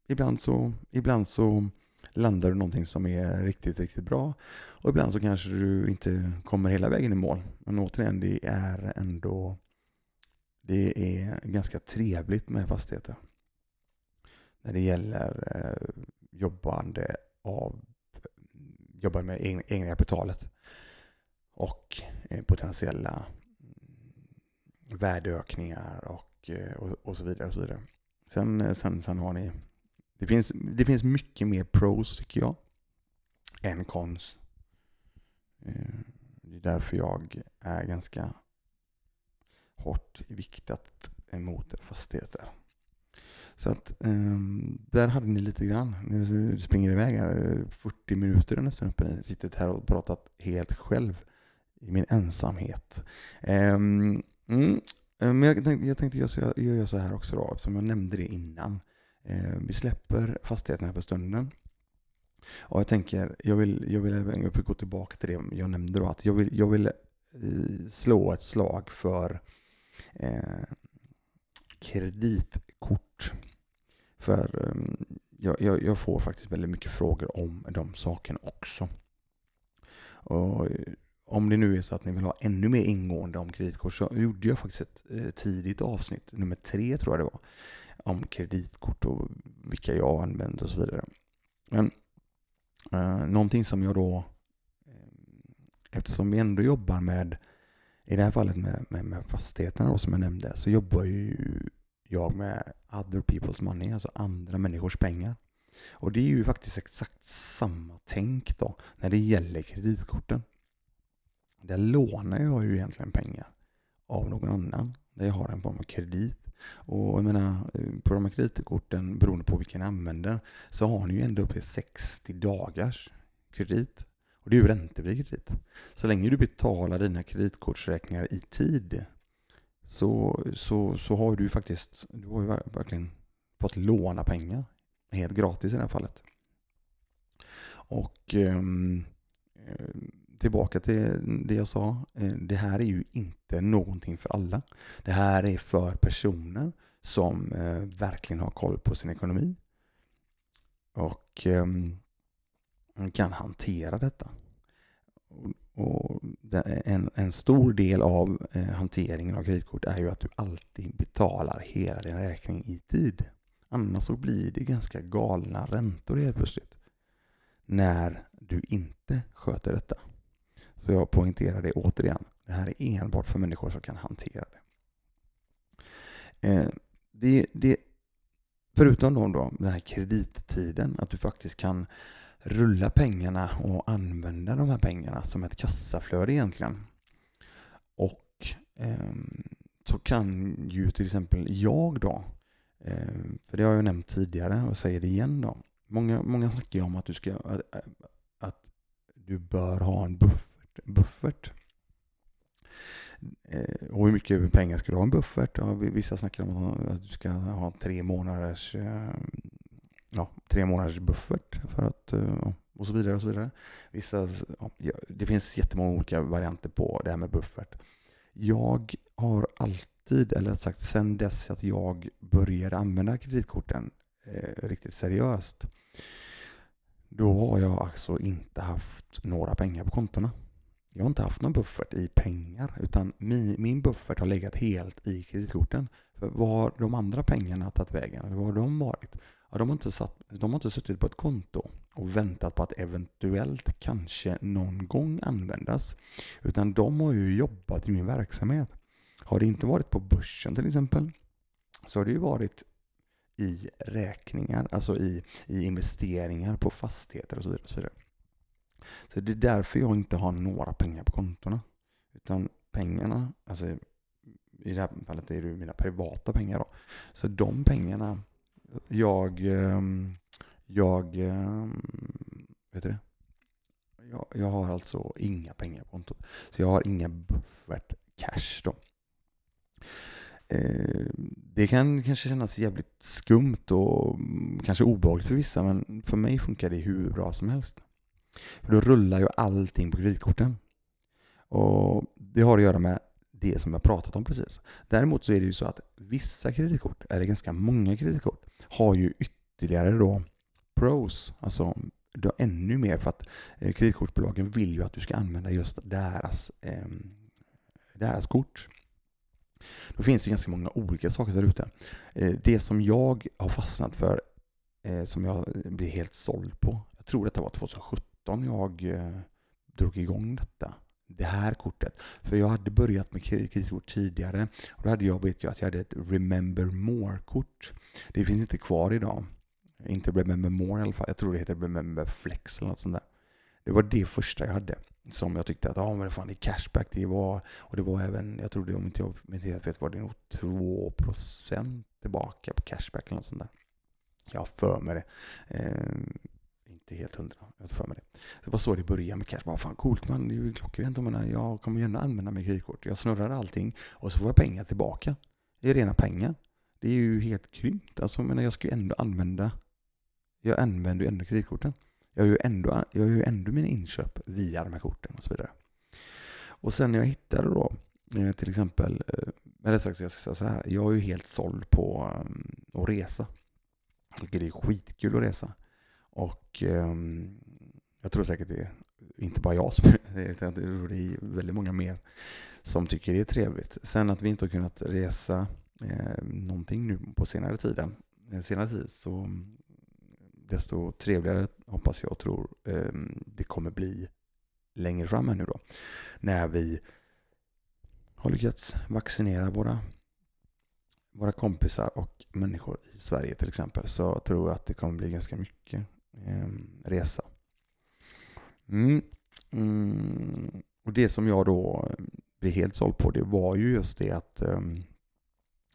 Speaker 1: ibland så, ibland så landar du någonting som är riktigt, riktigt bra. Och ibland så kanske du inte kommer hela vägen i mål. Men återigen, det är ändå det är ganska trevligt med fastigheter. När det gäller eh, jobbande, av, jobbande med egna, egna kapitalet och eh, potentiella mm, värdeökningar och, eh, och, och, så vidare. Och så vidare. Sen, eh, sen, sen har ni det finns, det finns mycket mer pros tycker jag, än cons. Eh, det är därför jag är ganska hårt viktat emot fastigheter. Så att ehm, där hade ni lite grann. Nu springer iväg här 40 minuter nästan uppe. Jag sitter här och pratat helt själv i min ensamhet. Ehm, mm, eh, men jag tänkte, jag tänkte jag, jag gör så här också då, eftersom jag nämnde det innan. Eh, vi släpper fastigheterna för stunden. Och jag tänker, jag vill, jag vill, jag gå tillbaka till det jag nämnde då, att jag vill, jag vill eh, slå ett slag för eh, kreditkort. För eh, jag, jag, jag, får faktiskt väldigt mycket frågor om de sakerna också. Och eh, om det nu är så att ni vill ha ännu mer ingående om kreditkort så gjorde jag faktiskt ett eh, tidigt avsnitt, nummer tre tror jag det var, om kreditkort och vilka jag använder och så vidare. Men eh, någonting som jag då, eh, eftersom vi ändå jobbar med, i det här fallet med, med, med fastigheterna då, som jag nämnde, så jobbar ju jag med other people's money, alltså andra människors pengar. Och det är ju faktiskt exakt samma tänk då när det gäller kreditkorten. Där lånar jag ju egentligen pengar av någon annan. Där jag har en form av kredit. Och jag menar, eh, på de här kreditkorten, beroende på vilken ni använder, så har ni ju ändå upp till 60 dagars kredit. Och det är ju räntefri kredit. Så länge du betalar dina kreditkortsräkningar i tid så, så, så har du ju faktiskt, du har ju verkligen fått låna pengar. Helt gratis i det här fallet. Och um, tillbaka till det jag sa. Eh, det här är ju inte någonting för alla. Det här är för personer som eh, verkligen har koll på sin ekonomi och ehm, kan hantera detta. Och en, en stor del av eh, hanteringen av kreditkort är ju att du alltid betalar hela din räkning i tid. Annars så blir det ganska galna räntor helt plötsligt. När du inte sköter detta. Så jag poängterar det återigen. Det här är enbart för människor som kan hantera det. Eh, det, det förutom då, då den här kredittiden, att du faktiskt kan rulla pengarna och använda de här pengarna som ett kassaflöde egentligen. Och eh, så kan ju till exempel jag då, eh, för det har jag nämnt tidigare och säger det igen då. Många, många snackar ju om att du ska att, att du bör ha en buffert buffert. Eh, och hur mycket pengar ska du ha en buffert? Ja, vissa snackar om att du ska ha tre månaders, eh, ja, tre månaders buffert för att, eh, och så vidare. och så vidare. Vissa, ja, det finns jättemånga olika varianter på det här med buffert. Jag har alltid, eller rätt sagt sedan dess att jag började använda kreditkorten eh, riktigt seriöst, då har jag alltså inte haft några pengar på kontona. Jag har inte haft någon buffert i pengar, utan min, min buffert har legat helt i kreditkorten. För var har de andra pengarna tagit vägen? Var har de varit? Ja, de, har inte satt, de har inte suttit på ett konto och väntat på att eventuellt kanske någon gång användas. Utan de har ju jobbat i min verksamhet. Har det inte varit på börsen till exempel, så har det ju varit i räkningar, alltså i, i investeringar på fastigheter och så vidare. Och så vidare. Så det är därför jag inte har några pengar på kontona. Utan pengarna, alltså i det här fallet är det mina privata pengar då. Så de pengarna, jag, ehm, jag, ehm, vet du det? Jag, jag har alltså inga pengar på kontot. Så jag har inga buffert cash då. Eh, det kan kanske kännas jävligt skumt och mm, kanske obehagligt för vissa, men för mig funkar det hur bra som helst. För då rullar ju allting på kreditkorten. Och det har att göra med det som jag pratat om precis. Däremot så är det ju så att vissa kreditkort, eller ganska många kreditkort, har ju ytterligare då pros, alltså då ännu mer för att eh, kreditkortsbolagen vill ju att du ska använda just deras, eh, deras kort. Då finns det ganska många olika saker där ute. Eh, det som jag har fastnat för, eh, som jag blir helt såld på, jag tror detta var 2017 jag eh, drog igång detta. Det här kortet. För jag hade börjat med kreditkort tidigare. Och då hade jag, vet jag, att jag hade ett Remember More-kort. Det finns inte kvar idag. Inte Remember More i alla fall. Jag tror det heter Remember Flex eller något sånt där. Det var det första jag hade. Som jag tyckte att, ja men fan det är cashback. Det var, och det var även, jag tror det om inte jag inte vet var det nog 2% tillbaka på cashback eller något sånt där. Jag har för mig det. Eh, inte helt hundra. Jag tar för mig det. Det var så det började med cash. Bara, fan coolt man, det är ju klockrent. Jag, jag kommer ju ändå använda mitt kreditkort. Jag snurrar allting och så får jag pengar tillbaka. Det är rena pengar. Det är ju helt grymt. Alltså, men jag ska ju ändå använda, jag använder ju ändå kreditkorten. Jag gör ju ändå, jag gör ju ändå mina inköp via de här korten och så vidare. Och sen när jag hittade då, eh, till exempel, eh, eller sagt jag ska säga så här, jag är ju helt såld på ehm, att resa. Jag tycker det är skitkul att resa. Och eh, jag tror säkert det är inte bara jag som utan det är väldigt många mer som tycker det är trevligt. Sen att vi inte har kunnat resa eh, någonting nu på senare tiden, eh, senare tid så mm, desto trevligare hoppas jag och tror eh, det kommer bli längre fram ännu då. När vi har lyckats vaccinera våra, våra kompisar och människor i Sverige till exempel så tror jag att det kommer bli ganska mycket Ehm, resa. Mm. Mm. Och det som jag då ehm, blev helt såld på det var ju just det att ehm,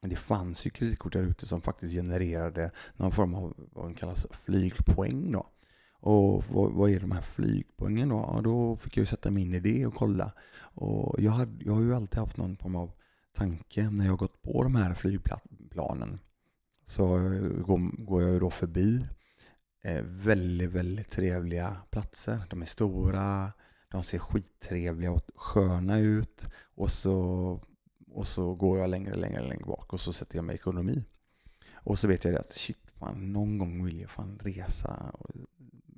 Speaker 1: det fanns ju kreditkort där ute som faktiskt genererade någon form av vad som kallas flygpoäng. Då. Och vad, vad, är de här flygpoängen då? Ja, då fick jag ju sätta mig in i det och kolla. Och jag, hade, jag har ju alltid haft någon form av tanke när jag gått på de här flygplanen. Så eh, går, går jag ju då förbi Eh, väldigt, väldigt trevliga platser. De är stora, de ser skittrevliga och sköna ut. Och så och så går jag längre, längre, längre bak och så sätter jag mig i ekonomi. Och så vet jag att shit, fan, någon gång vill jag fan resa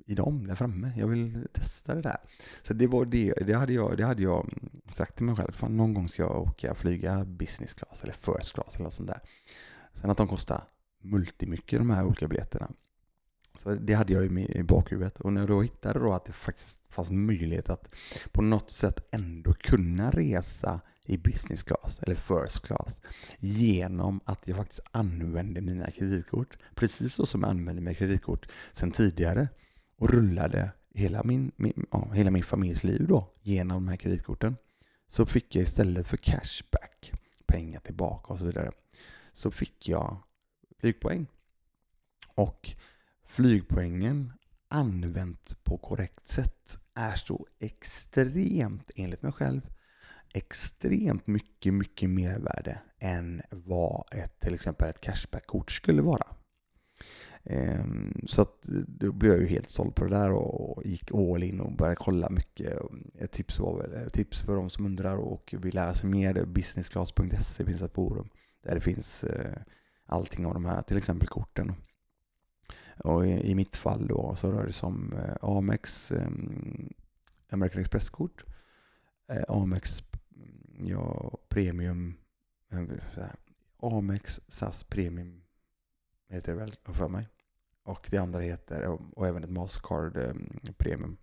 Speaker 1: i dem där framme. Jag vill testa det där. Så det var det, det hade jag, det hade jag mm, sagt till mig själv. Fan, någon gång ska jag åka flyga business class eller first class eller något sånt där. Sen att de kostar multimycket de här olika biljetterna. Så det hade jag i bakhuvudet. Och när jag då hittade då att det faktiskt fanns möjlighet att på något sätt ändå kunna resa i business class eller first class genom att jag faktiskt använde mina kreditkort precis så som jag använde mina kreditkort sedan tidigare och rullade hela min, min, ja, hela min familjs liv då genom de här kreditkorten så fick jag istället för cashback, pengar tillbaka och så vidare, så fick jag flygpoäng. Och flygpoängen använt på korrekt sätt är så extremt, enligt mig själv, extremt mycket, mycket mervärde än vad ett, till exempel ett cashbackkort skulle vara. Ehm, så att då blev jag ju helt såld på det där och gick all in och började kolla mycket. Ett tips, var väl, tips för de som undrar och vill lära sig mer, businessclass.se finns ett forum där det finns eh, allting av de här, till exempel korten. Och i mitt fall då så rör det sig om eh, Amex ehm, American Express-kort, eh, Amex mm, ja, Premium, eh, Amex SAS Premium heter det väl för mig. Och det andra heter, och även ett Mastercard ehm, Premium.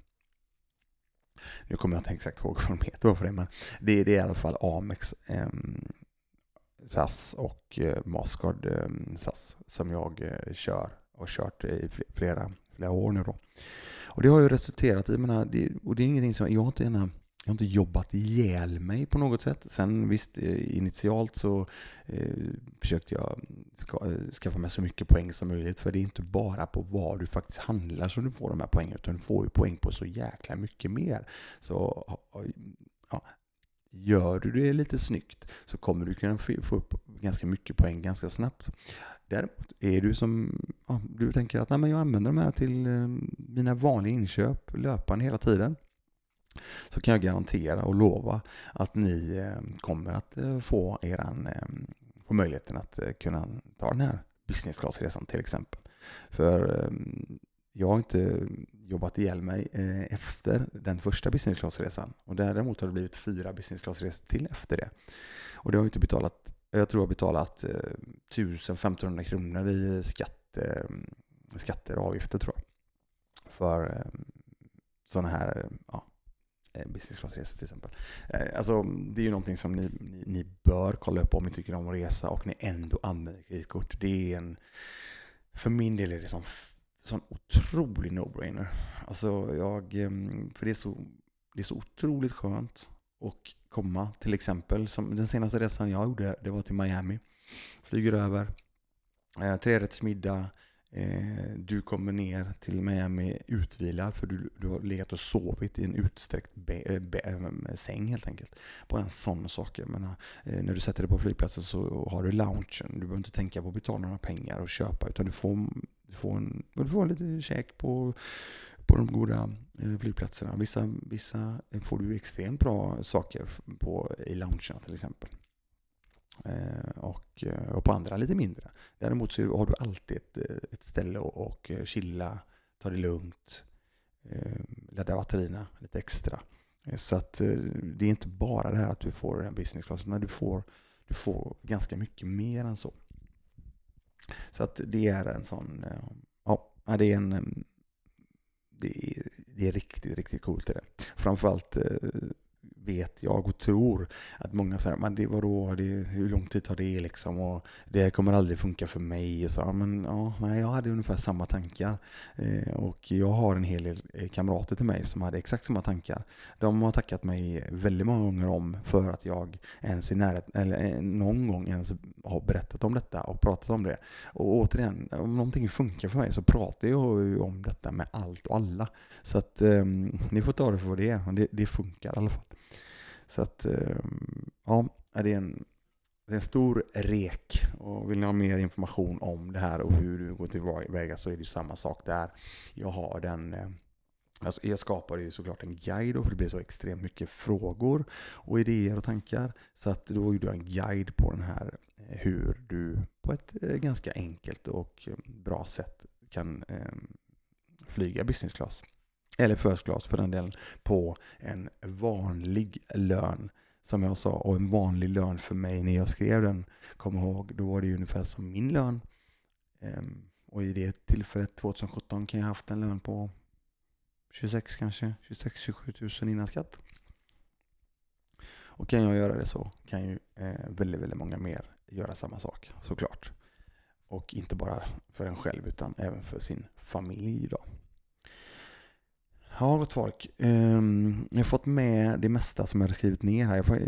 Speaker 1: Nu kommer jag inte exakt ihåg vad de heter för det, men det, det är i alla fall Amex ehm, SAS och eh, Mastercard SAS som jag eh, kör och kört i flera, flera år nu då. Och det har ju resulterat i, menar, det, och det är ingenting som, jag har inte gärna jag har inte jobbat ihjäl mig på något sätt. Sen visst, eh, initialt så eh, försökte jag ska, eh, skaffa mig så mycket poäng som möjligt. För det är inte bara på vad du faktiskt handlar som du får de här poängen, utan du får ju poäng på så jäkla mycket mer. Så ja, gör du det lite snyggt så kommer du kunna få upp ganska mycket poäng ganska snabbt. Däremot är du som, ja, du tänker att Nej, men jag använder de här till eh, mina vanliga inköp löpande hela tiden. Så kan jag garantera och lova att ni eh, kommer att eh, få, eran, få möjligheten att kunna ta den här business class-resan till exempel. För jag har inte jobbat ihjäl mig efter den första business class-resan. Och däremot har det blivit fyra business class-resor till efter det. Och det har jag inte betalat jag tror jag har betalat eh, 1500 kronor i skatt, eh, skatter och avgifter tror jag. För eh, sådana här ja, eh, business class-resor till exempel. Eh, alltså, det är ju någonting som ni, ni, ni, bör kolla upp om ni tycker om att resa och ni ändå använder kreditkort. Det är en, för min del är det som sån otrolig no-brainer. Alltså jag, för det är så, det är så otroligt skönt och komma till exempel. Som den senaste resan jag gjorde, det var till Miami. Flyger över, eh, trerättersmiddag, Eh, du kommer ner till Miami utvilad för du, du har legat och sovit i en utsträckt be, eh, be, eh, säng helt enkelt. Bara en sån sak. Menar, eh, när du sätter dig på flygplatsen så har du loungen. Du behöver inte tänka på att betala några pengar och köpa utan du får, du får, en, du får lite käk på, på de goda eh, flygplatserna. Vissa, vissa får du extremt bra saker på, i loungen till exempel. Eh, och, eh, och på andra lite mindre. Däremot så har du alltid ett, ett ställe och chilla, ta det lugnt, ladda batterierna lite extra. Så att det är inte bara det här att du får en business class, utan du får, du får ganska mycket mer än så. Så att det är en sån, ja, det är en det är, det är riktigt, riktigt coolt. Det. Framförallt eh, vet jag och tror att många säger men det vadå, det, hur lång tid tar det liksom och det kommer aldrig funka för mig och så. Men ja, nej, jag hade ungefär samma tankar eh, och jag har en hel del eh, kamrater till mig som hade exakt samma tankar. De har tackat mig väldigt många gånger om för att jag ens i närhet, eller eh, någon gång ens har berättat om detta och pratat om det. Och återigen, om någonting funkar för mig så pratar jag om detta med allt och alla. Så att eh, ni får ta det för vad det är. Det, det funkar i alla fall. Så att, ehm, ja, det är en, det är en stor rek. Och vill ni ha mer information om det här och hur du går tillväga så är det ju samma sak där. Jag har den eh, Alltså jag skapade ju såklart en guide då, för det blev så extremt mycket frågor och idéer och tankar. Så att då gjorde jag en guide på den här eh, hur du på ett eh, ganska enkelt och bra sätt kan flyga business class eller first class för den delen, på en vanlig lön. Som jag sa, och en vanlig lön för mig när jag skrev den, kom ihåg, då var det ungefär som min lön. Ehm, och i det tillfället, 2017, kan jag ha haft en lön på 26 kanske, 26-27 000 innan skatt. Och kan jag göra det så kan ju eh, väldigt, väldigt många mer göra samma sak såklart. Och inte bara för en själv utan även för sin familj då. Ja, gott folk. Um, jag har fått med det mesta som jag hade skrivit ner här. Jag får,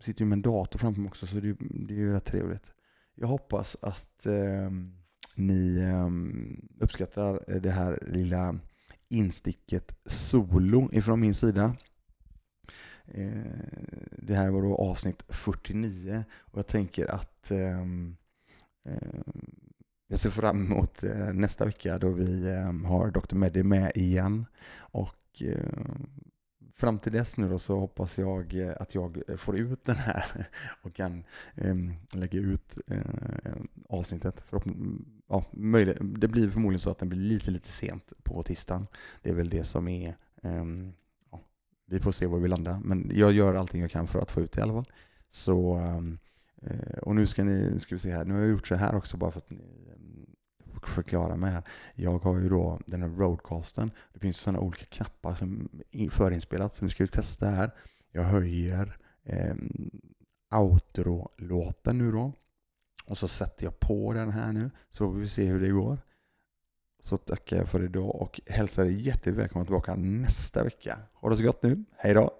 Speaker 1: sitter ju med en dator framför mig också så det, det är ju rätt trevligt. Jag hoppas att um, ni um, uppskattar det här lilla insticket solo ifrån min sida. Uh, det här var då avsnitt 49 och jag tänker att eh, jag ser fram emot eh, nästa vecka då vi eh, har Dr. Meddy med igen. Och eh, fram till dess nu då så hoppas jag att jag får ut den här och kan lägga ut avsnittet. Ja, det blir förmodligen så att den blir lite, lite sent på tisdagen. Det är väl det som är ja, vi får se var vi landar. Men jag gör allting jag kan för att få ut det i alla fall. Så Eh, och nu ska, ni, nu ska vi se här, nu har jag gjort så här också bara för att ni ehm, förklara mig här. Jag har ju då den här roadcasten. Det finns sådana olika knappar som är förinspelat. Så nu ska vi testa här. Jag höjer eh, outro-låten nu då. Och så sätter jag på den här nu. Så får vi se hur det går. Så tackar jag för idag och hälsar er hjärtligt välkomna tillbaka nästa vecka. Ha det så gott nu. Hej då!